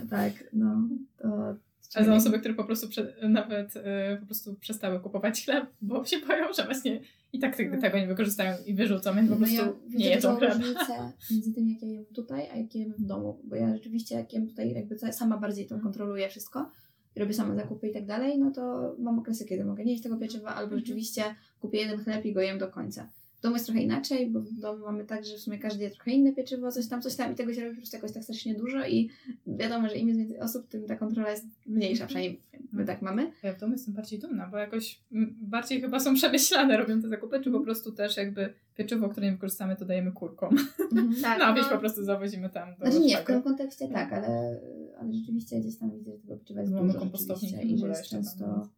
tak, no to... Ale są osoby, które po prostu prze, nawet e, po prostu przestały kupować chleb, bo się boją, że właśnie i tak tego, tego nie wykorzystają i wyrzucą, więc po No prostu ja nie jedzą dużą chleb. różnicę między tym, jak ja jem tutaj, a jak ja jem w domu, bo ja rzeczywiście jak jem tutaj jakby sama bardziej to Mhm. kontroluję wszystko i robię sama zakupy i tak dalej, no to mam okresy, kiedy mogę nie jeść tego pieczywa, albo Mhm. rzeczywiście kupię jeden chleb i go jem do końca. W domu jest trochę inaczej, bo w domu mamy tak, że w sumie każdy je trochę inne pieczywo, coś tam, coś tam i tego się robi po prostu jakoś tak strasznie dużo i wiadomo, że im jest więcej osób, tym ta kontrola jest mniejsza, Mhm. przynajmniej my tak mamy. Ja w domu jestem bardziej dumna, bo jakoś bardziej chyba są przemyślane robią te zakupy, czy po prostu też jakby pieczywo, które nie wykorzystamy, to dajemy kurkom. Tak, Na wieś po prostu zawozimy tam do Znaczy nie, w tym kontekście tak, ale, ale rzeczywiście gdzieś tam widzę, że tego pieczywa jest Mamy dużo rzeczywiście w i że jest jeszcze tam,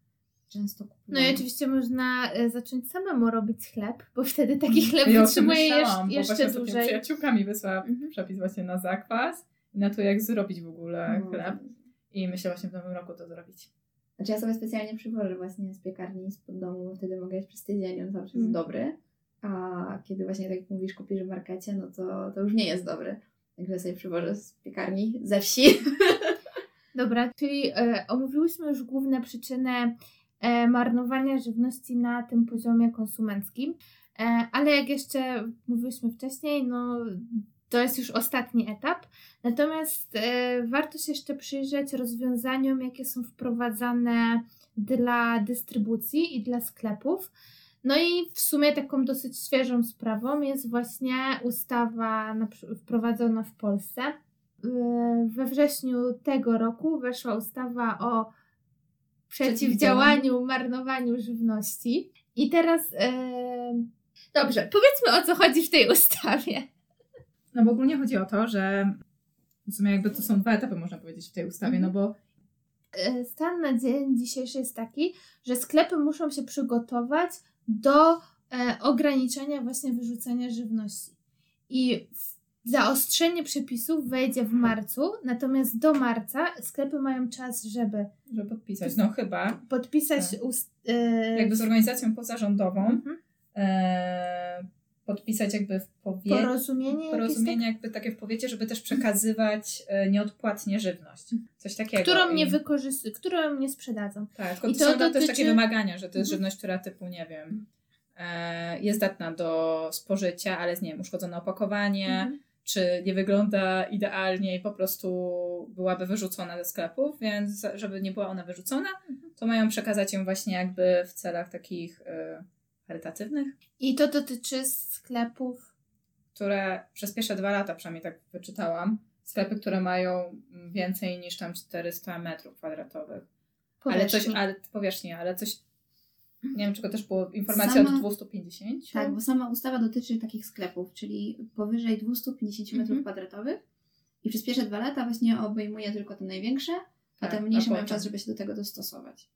często, często No i oczywiście można e, zacząć samemu robić chleb, bo wtedy taki chleb Ja wytrzymuje jeszcze, bo jeszcze właśnie ostatnio dłużej. przyjaciółka mi wysłała Mhm. przepis właśnie na zakwas i na to, jak zrobić w ogóle No. chleb. I myślę właśnie w nowym roku to zrobić. Znaczy ja sobie specjalnie przywożę właśnie z piekarni spod domu, bo wtedy mogę jeść przez tydzień, on zawsze Mm. jest dobry. A kiedy właśnie tak jak mówisz, kupisz w markecie, no to, to już nie jest dobry. Także sobie przywożę z piekarni ze wsi. Dobra, czyli e, omówiłyśmy już główne przyczyny marnowania żywności na tym poziomie konsumenckim, e, ale jak jeszcze mówiliśmy wcześniej, no to jest już ostatni etap. Natomiast e, warto się jeszcze przyjrzeć rozwiązaniom, jakie są wprowadzane dla dystrybucji i dla sklepów. No i w sumie taką dosyć świeżą sprawą jest właśnie ustawa wprowadzona w Polsce. We wrześniu tego roku weszła ustawa o przeciwdziałaniu marnowaniu żywności. I teraz. e, Dobrze, powiedzmy o co chodzi w tej ustawie. No bo ogólnie chodzi o to, że w sumie jakby to są dwa etapy, można powiedzieć, w tej ustawie, Mhm. no bo E, Stan na dzień dzisiejszy jest taki, że sklepy muszą się przygotować do e, ograniczenia właśnie wyrzucania żywności. I w- zaostrzenie przepisów wejdzie w marcu, natomiast do marca sklepy mają czas, żeby żeby podpisać, no chyba podpisać Tak. ust, e, jakby z organizacją pozarządową mhm, e, podpisać jakby w powie... porozumienie, porozumienie jakby takie w powiecie, żeby też przekazywać e, nieodpłatnie żywność. Coś tak, takiego. którą nie wykorzystują, którą nie sprzedadzą. Tak, tylko I to są też dotyczy- takie wymagania, że to jest Mhm. żywność, która typu, nie wiem, e, jest datna do spożycia, ale jest, nie wiem, uszkodzone opakowanie, Mhm. Czy nie wygląda idealnie i po prostu byłaby wyrzucona ze sklepów, więc żeby nie była ona wyrzucona, Mhm. to mają przekazać ją właśnie jakby w celach takich e, charytatywnych, I to dotyczy sklepów które przez pierwsze dwa lata przynajmniej tak wyczytałam, sklepy, które mają więcej niż tam 400 metrów kwadratowych. Ale coś, ale powierzchni, ale coś, nie wiem, czego też było informacja Sama- od 250. Tak, bo sama ustawa dotyczy takich sklepów, czyli powyżej 250 metrów Mhm. kwadratowych i przez pierwsze dwa lata właśnie obejmuje tylko te największe, a Tak, te mniejsze mają czas, żeby się do tego dostosować.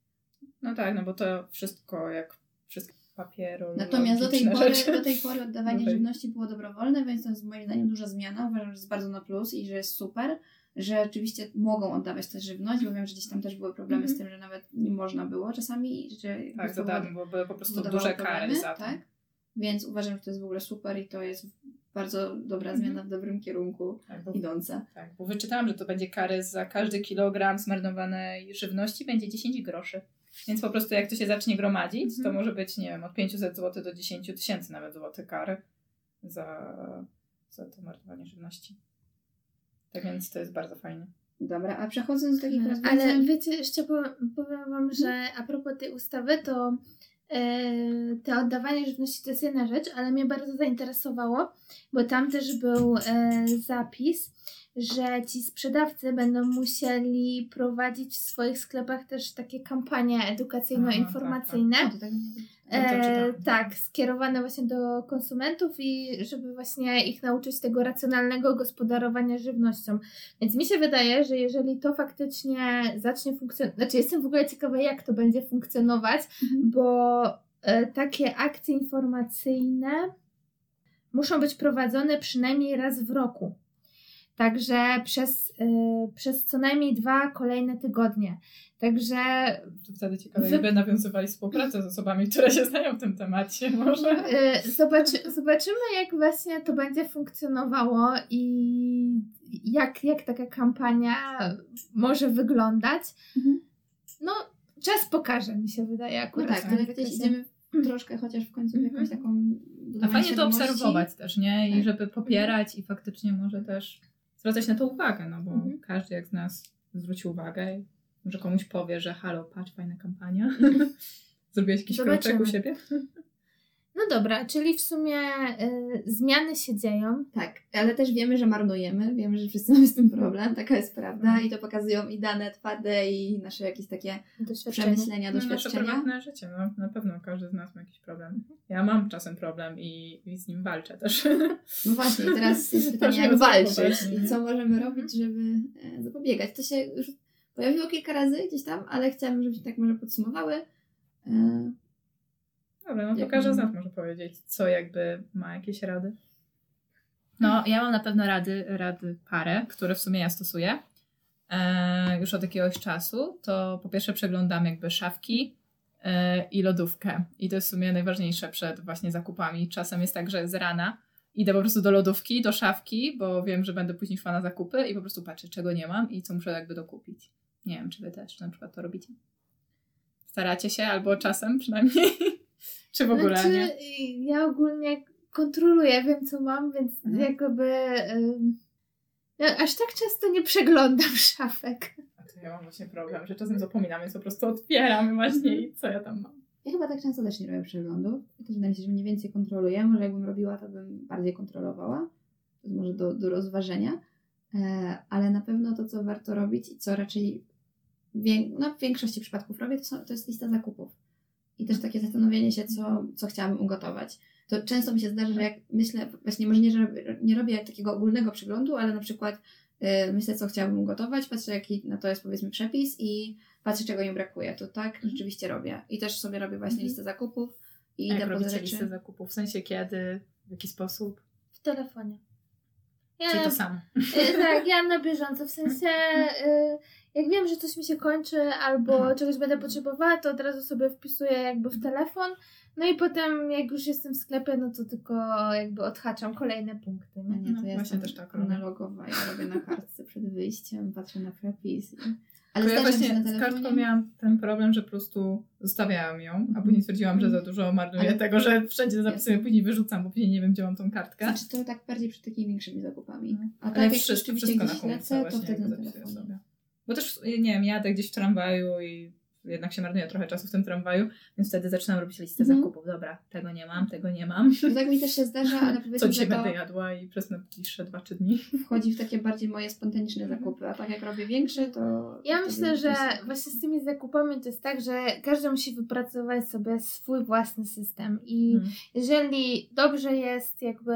No tak, no bo to wszystko jak wszystko papieru. Natomiast do tej, pory, rzeczy. do tej pory oddawanie Okej. żywności było dobrowolne, więc to jest moim zdaniem duża zmiana. Uważam, że jest bardzo na plus i że jest super, że oczywiście mogą oddawać tę żywność, bo wiem, że gdzieś tam też były problemy z tym, że nawet nie można było czasami, że Tak, darmo, bo były po prostu duże kary za to. Tak? Więc uważam, że to jest w ogóle super i to jest bardzo dobra Mhm. zmiana w dobrym kierunku Tak, bo, idąca. tak, bo wyczytałam, że to będzie kary za każdy kilogram zmarnowanej żywności będzie 10 groszy. Więc po prostu jak to się zacznie gromadzić, to Mhm. może być, nie wiem, od 500 zł do 10 tysięcy nawet złotych kary za, za to marnowanie żywności. Tak więc to jest bardzo fajnie. Dobra, a przechodząc do takich Ale rozwiązań... wiecie, jeszcze powiem, powiem Wam, że a propos tej ustawy, to e, te oddawanie żywności to jest jedna rzecz, ale mnie bardzo zainteresowało, bo tam też był e, zapis, że ci sprzedawcy będą musieli prowadzić w swoich sklepach też takie kampanie edukacyjno-informacyjne. To tak to E, tak, skierowane właśnie do konsumentów i żeby właśnie ich nauczyć tego racjonalnego gospodarowania żywnością. Więc mi się wydaje, że jeżeli to faktycznie zacznie funkcjonować, znaczy jestem w ogóle ciekawa, jak to będzie funkcjonować, Mhm. bo e, takie akcje informacyjne muszą być prowadzone przynajmniej raz w roku. Także przez, e, przez co najmniej dwa kolejne tygodnie. Także To wtedy ciekawe, Wy- jakby nawiązywali współpracę z osobami, które się znają w tym temacie może. E, Zobaczy, zobaczymy, jak właśnie to będzie funkcjonowało i jak, jak taka kampania może wyglądać. Mhm. No, czas pokaże, mi się wydaje No akurat. tak, to jak gdzieś kwestii. idziemy troszkę chociaż w końcu w jakąś Mhm. taką... A fajnie to obserwować też, nie? I Tak. żeby popierać i faktycznie może też zwracać na to uwagę, no bo Mhm. każdy jak z nas zwróci uwagę i może komuś powie, że halo, patrz, fajna kampania. Zrobiłeś jakiś Zobaczymy. kroczek u siebie? No dobra, czyli w sumie y, zmiany się dzieją. Tak, ale też wiemy, że marnujemy, wiemy, że wszyscy mamy z tym problem, taka jest prawda Mhm. i to pokazują i dane twarde i nasze jakieś takie Doświadczenia. przemyślenia, No, nasze doświadczenia. prywatne życie, no na pewno każdy z nas ma jakiś problem. Ja mam czasem problem i, i z nim walczę też. No właśnie, teraz jest pytanie, jak walczyć i co możemy robić, żeby e, zapobiegać. To się już pojawiło kilka razy gdzieś tam, ale chciałabym, żebyśmy tak może podsumowały. Dobra, no to każdy z nas może powiedzieć, co jakby ma jakieś rady. No, ja mam na pewno rady, rady parę, które w sumie ja stosuję e, już od jakiegoś czasu. To po pierwsze przeglądam jakby szafki e, i lodówkę. I to jest w sumie najważniejsze przed właśnie zakupami. Czasem jest tak, że z rana idę po prostu do lodówki, do szafki, bo wiem, że będę później szła na zakupy i po prostu patrzę, czego nie mam i co muszę jakby dokupić. Nie wiem, czy wy też na przykład to robicie. Staracie się, albo czasem przynajmniej. czy w ogóle znaczy, nie? Ja ogólnie kontroluję, wiem co mam, więc Mhm. jakby ym, no, aż tak często nie przeglądam szafek. A to ja mam właśnie problem, że czasem zapominam, więc po prostu otwieram właśnie i co ja tam mam. ja chyba tak często też nie robię przeglądów. Też wydaje mi się, że mniej więcej kontroluję. Może jakbym robiła, to bym bardziej kontrolowała. To jest może do, do rozważenia. E, ale na pewno to, co warto robić i co raczej wię, no, w większości przypadków robię, to, są, to jest lista zakupów. I też takie zastanowienie się, co, co chciałabym ugotować. To często mi się zdarza, że jak myślę, właśnie może nie, że robię- nie robię takiego ogólnego przeglądu, ale na przykład y, myślę, co chciałabym ugotować, patrzę, jaki na to jest powiedzmy przepis i patrzę, czego mi brakuje. To tak rzeczywiście robię. I też sobie robię właśnie Mhm. listę zakupów i Jak idę po robicie rzeczy. listę zakupów? W sensie kiedy, w jaki sposób? W telefonie. Ja, Czyli to samo. y, tak, ja na bieżąco, w sensie y, jak wiem, że coś mi się kończy albo Aha. czegoś będę potrzebowała, to od razu sobie wpisuję jakby w telefon. No i potem jak już jestem w sklepie, no to tylko jakby odhaczam kolejne punkty. No Nie? No, to ja właśnie też tak analogowa. Ja robię na kartce przed wyjściem, patrzę na przepis. i- Ale ja właśnie z kartką miałam ten problem, że po prostu zostawiałam ją, a Mhm. później stwierdziłam, że za dużo marnuję Ale- tego, że wszędzie zapisuję, Jasne. później wyrzucam, bo później nie wiem, gdzie mam tą kartkę. Znaczy to tak bardziej przed takimi większymi zakupami. No. A tak Ale jak wszystko, wszystko na komórce to wtedy na. Bo też, nie wiem, jadę gdzieś w tramwaju i jednak się marnuje trochę czasu w tym tramwaju, więc wtedy zaczynam robić listę Mhm. zakupów. Dobra, tego nie mam, tego nie mam. No tak mi też się zdarza, ale Co powiedzmy, dzisiaj że to będę jadła i przez najbliższe dwa czy dni. wchodzi w takie bardziej moje spontaniczne zakupy, a tak jak robię większe, to... Ja to myślę, że jest- właśnie z tymi zakupami to jest tak, że każdy musi wypracować sobie swój własny system i Mhm. jeżeli dobrze jest jakby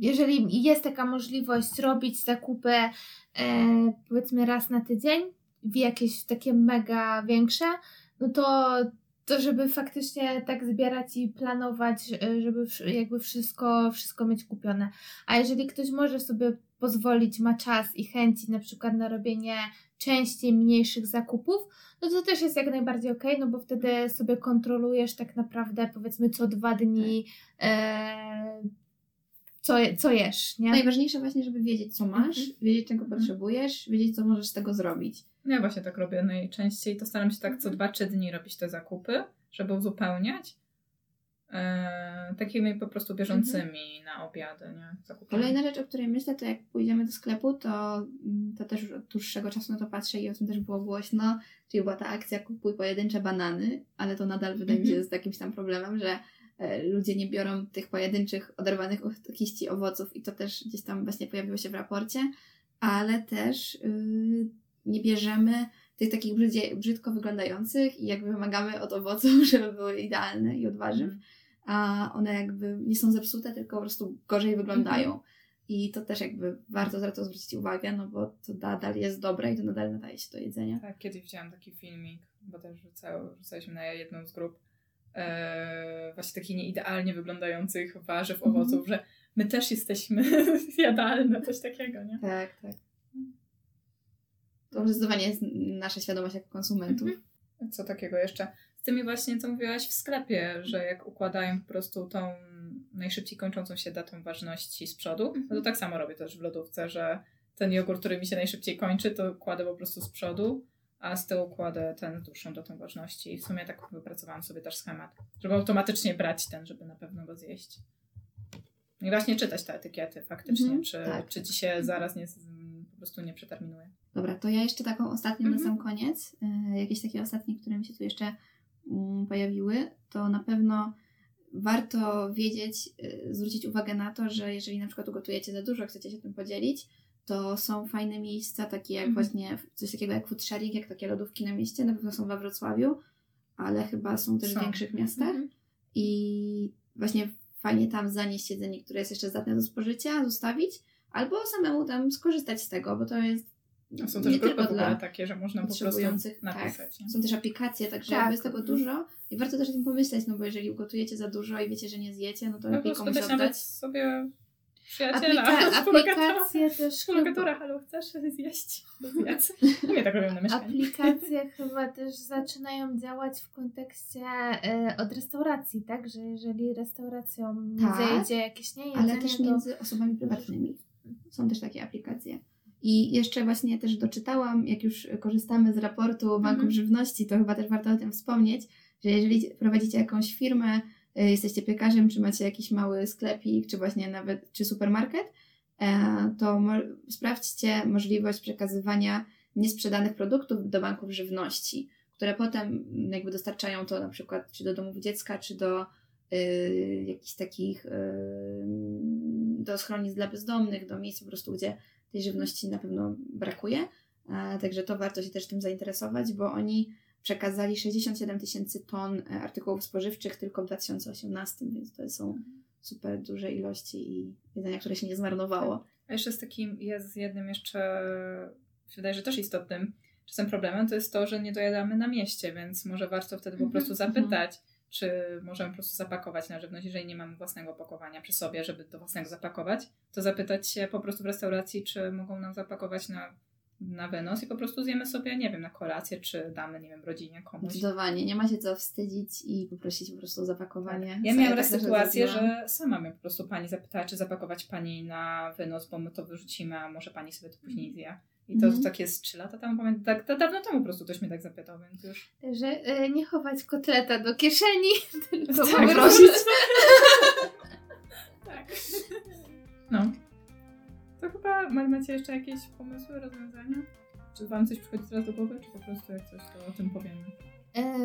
jeżeli jest taka możliwość robić zakupy e, powiedzmy raz na tydzień jakieś takie mega większe, no to to żeby faktycznie tak zbierać i planować, żeby jakby wszystko, wszystko mieć kupione. A jeżeli ktoś może sobie pozwolić, ma czas i chęci na przykład na robienie częściej mniejszych zakupów, no to też jest jak najbardziej okej, no bo wtedy sobie kontrolujesz tak naprawdę powiedzmy co dwa dni e, co, je- co jesz, nie? Najważniejsze właśnie, żeby wiedzieć, co masz, Mhm. wiedzieć, czego potrzebujesz, wiedzieć, co możesz z tego zrobić. Ja właśnie tak robię najczęściej. To staram się tak co dwa, trzy dni robić te zakupy, żeby uzupełniać. E, takimi po prostu bieżącymi na obiady, nie? Zakupami. Kolejna rzecz, o której myślę, to jak pójdziemy do sklepu, to, mm, to też już od dłuższego czasu na to patrzę i o tym też było głośno, czyli była ta akcja kupuj pojedyncze banany, ale to nadal wydaje mi się Mhm. jest jakimś tam problemem, że ludzie nie biorą tych pojedynczych, oderwanych od kiści owoców i to też gdzieś tam właśnie pojawiło się w raporcie, ale też y, nie bierzemy tych takich brzydzie, brzydko wyglądających i jakby wymagamy od owoców, żeby były idealne i od warzyw, Mhm. a one jakby nie są zepsute, tylko po prostu gorzej wyglądają. I to też jakby warto na to zwrócić uwagę, no bo to nadal jest dobre i to nadal nadaje się do jedzenia. Tak, kiedyś widziałam taki filmik, bo też rzucał, rzucaliśmy na jedną z grup e, właśnie takich nieidealnie wyglądających warzyw, Mhm. owoców, że my też jesteśmy jadalne, coś takiego, nie? Tak, tak. To zdecydowanie jest nasza świadomość jako konsumentów. Co takiego jeszcze? Z tymi właśnie, co mówiłaś w sklepie, że jak układają po prostu tą najszybciej kończącą się datą ważności z przodu, no to tak samo robię też w lodówce, że ten jogurt, który mi się najszybciej kończy, to kładę po prostu z przodu, a z tyłu kładę ten z dłuższą datą ważności. I w sumie tak wypracowałam sobie też schemat, żeby automatycznie brać ten, żeby na pewno go zjeść. I właśnie czytać te etykiety faktycznie, Mhm, czy, tak. czy ci się zaraz nie, po prostu nie przeterminuje. Dobra, to ja jeszcze taką ostatnią na Mhm. sam koniec. E, jakieś takie ostatnie, które mi się tu jeszcze mm, pojawiły, to na pewno warto wiedzieć, e, zwrócić uwagę na to, że jeżeli na przykład ugotujecie za dużo, chcecie się tym podzielić, to są fajne miejsca, takie jak Mhm. właśnie coś takiego jak food sharing, jak takie lodówki na mieście, na pewno są we Wrocławiu, ale chyba są też Są. w większych miastach. Mhm. i właśnie fajnie tam zanieść jedzenie, które jest jeszcze zdatne do spożycia, zostawić, albo samemu tam skorzystać z tego, bo to jest A są nie też grupy tylko w ogóle dla takie, że można po prostu potrzebujących. napisać. nie? Tak. Są też aplikacje, także Tak. jest tego dużo i warto też o tym pomyśleć, no bo jeżeli ugotujecie za dużo i wiecie, że nie zjecie, no to lepiej Albo komuś oddać. nawet sobie przyjaciela, Aplika- aplikacje też współlokatora, halo, chcesz zjeść? To zjedz. Nie tak robią na mieszkaniu. Aplikacje chyba też zaczynają działać w kontekście e, od restauracji, tak? Że jeżeli restauracją Tak, zajedzie jakieś nie ale też to... między osobami prywatnymi. Są też takie aplikacje. I jeszcze właśnie też doczytałam, jak już korzystamy z raportu Banków Mhm. Żywności, to chyba też warto o tym wspomnieć, że jeżeli prowadzicie jakąś firmę, y, jesteście piekarzem, czy macie jakiś mały sklepik, czy właśnie nawet, czy supermarket, e, to mo- sprawdźcie możliwość przekazywania niesprzedanych produktów do banków żywności, które potem jakby dostarczają to na przykład czy do domów dziecka, czy do y, jakichś takich y, do schronisk dla bezdomnych, do miejsc po prostu, gdzie tej żywności na pewno brakuje. E, Także to warto się też tym zainteresować, bo oni przekazali 67 tysięcy ton e, artykułów spożywczych tylko w 2018, więc to są super duże ilości i jedzenia, które się nie zmarnowało. A jeszcze z takim, jest z jednym jeszcze, się wydaje, że też istotnym czasem problemem, to jest to, że nie dojadamy na mieście, więc może warto wtedy po Mhm, prostu zapytać, czy możemy po prostu zapakować na żywność, jeżeli nie mamy własnego opakowania przy sobie, żeby do własnego zapakować, to zapytać się po prostu w restauracji, czy mogą nam zapakować na, na wynos i po prostu zjemy sobie, nie wiem, na kolację, czy damy, nie wiem, rodzinie komuś. Zdecydowanie, nie ma się co wstydzić i poprosić po prostu o zapakowanie. Ja Co miałam tak raz zawsze sytuację, że sama mnie po prostu pani zapytała, czy zapakować pani na wynos, bo my to wyrzucimy, a może pani sobie to później zje. I to Mhm. tak jest 3 lata temu, pamiętam, tak, to dawno temu po prostu ktoś mnie tak zapytał, więc już. Że e, nie chować kotleta do kieszeni, tylko Tak, poprosić. tak. No. To chyba ma- macie jeszcze jakieś pomysły, rozwiązania? Czy Wam coś przychodzi teraz do głowy, czy po prostu jak coś, to o tym powiemy? E,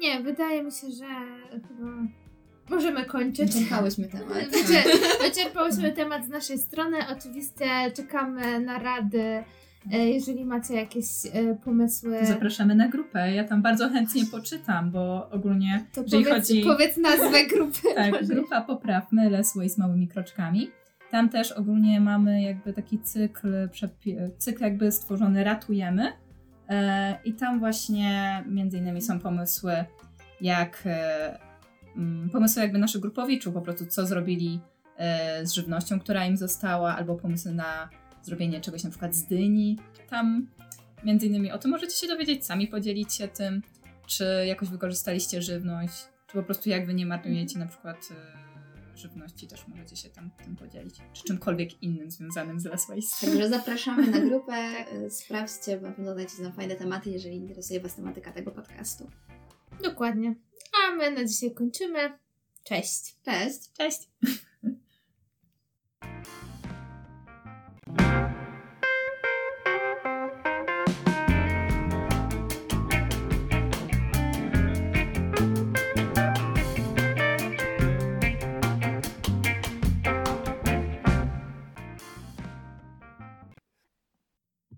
nie, wydaje mi się, że chyba możemy kończyć. Wyczerpałyśmy temat. Wyczer- Wyczerpałyśmy temat z naszej strony. Oczywiście czekamy na rady. E, Jeżeli macie jakieś e, pomysły, To zapraszamy na grupę. Ja tam bardzo chętnie poczytam, bo ogólnie, to jeżeli powiedz, chodzi... powiedz nazwę grupy. Tak, grupa Poprawmy Less Waste małymi kroczkami. Tam też ogólnie mamy jakby taki cykl, cykl jakby stworzony Ratujemy. E, I tam właśnie między innymi są pomysły, jak e, mm, pomysły jakby naszych grupowiczów, po prostu co zrobili e, z żywnością, która im została, albo pomysły na zrobienie czegoś na przykład z dyni. Tam między innymi o tym możecie się dowiedzieć, sami podzielić się tym, czy jakoś wykorzystaliście żywność, czy po prostu jak wy nie marnujecie na przykład żywności, też możecie się tam tym podzielić, czy czymkolwiek innym związanym z Less Waste. Także zapraszamy na grupę, y, sprawdźcie, bo na pewno znajdziecie tam fajne tematy, jeżeli interesuje Was tematyka tego podcastu. Dokładnie. A my na dzisiaj kończymy. Cześć. Cześć! Cześć!